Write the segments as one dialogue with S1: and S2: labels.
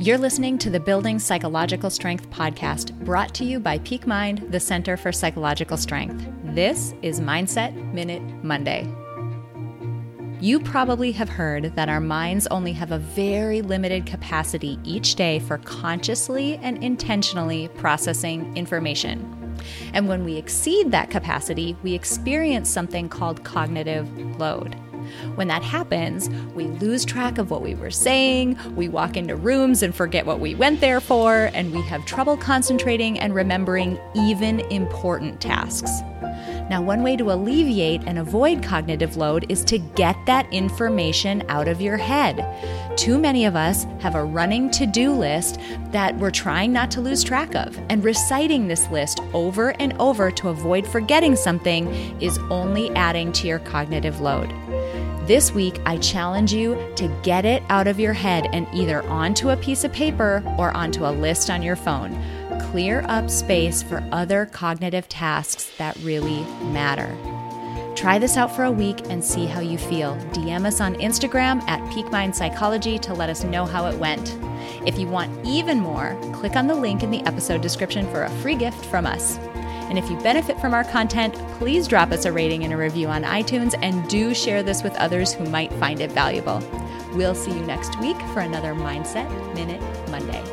S1: You're listening to the Building Psychological Strength podcast brought to you by Peak Mind, the Center for Psychological Strength. This is Mindset Minute Monday. You probably have heard that our minds only have a very limited capacity each day for consciously and intentionally processing information. And when we exceed that capacity, we experience something called cognitive load. When that happens, we lose track of what we were saying, we walk into rooms and forget what we went there for, and we have trouble concentrating and remembering even important tasks. Now, one way to alleviate and avoid cognitive load is to get that information out of your head. Too many of us have a running to do list that we're trying not to lose track of, and reciting this list over and over to avoid forgetting something is only adding to your cognitive load. This week, I challenge you to get it out of your head and either onto a piece of paper or onto a list on your phone. Clear up space for other cognitive tasks that really matter. Try this out for a week and see how you feel. DM us on Instagram at Peak Psychology to let us know how it went. If you want even more, click on the link in the episode description for a free gift from us. And if you benefit from our content, please drop us a rating and a review on iTunes and do share this with others who might find it valuable. We'll see you next week for another Mindset Minute Monday.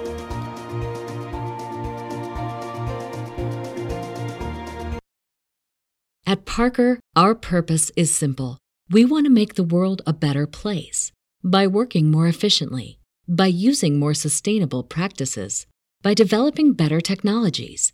S2: At Parker, our purpose is simple. We want to make the world a better place by working more efficiently, by using more sustainable practices, by developing better technologies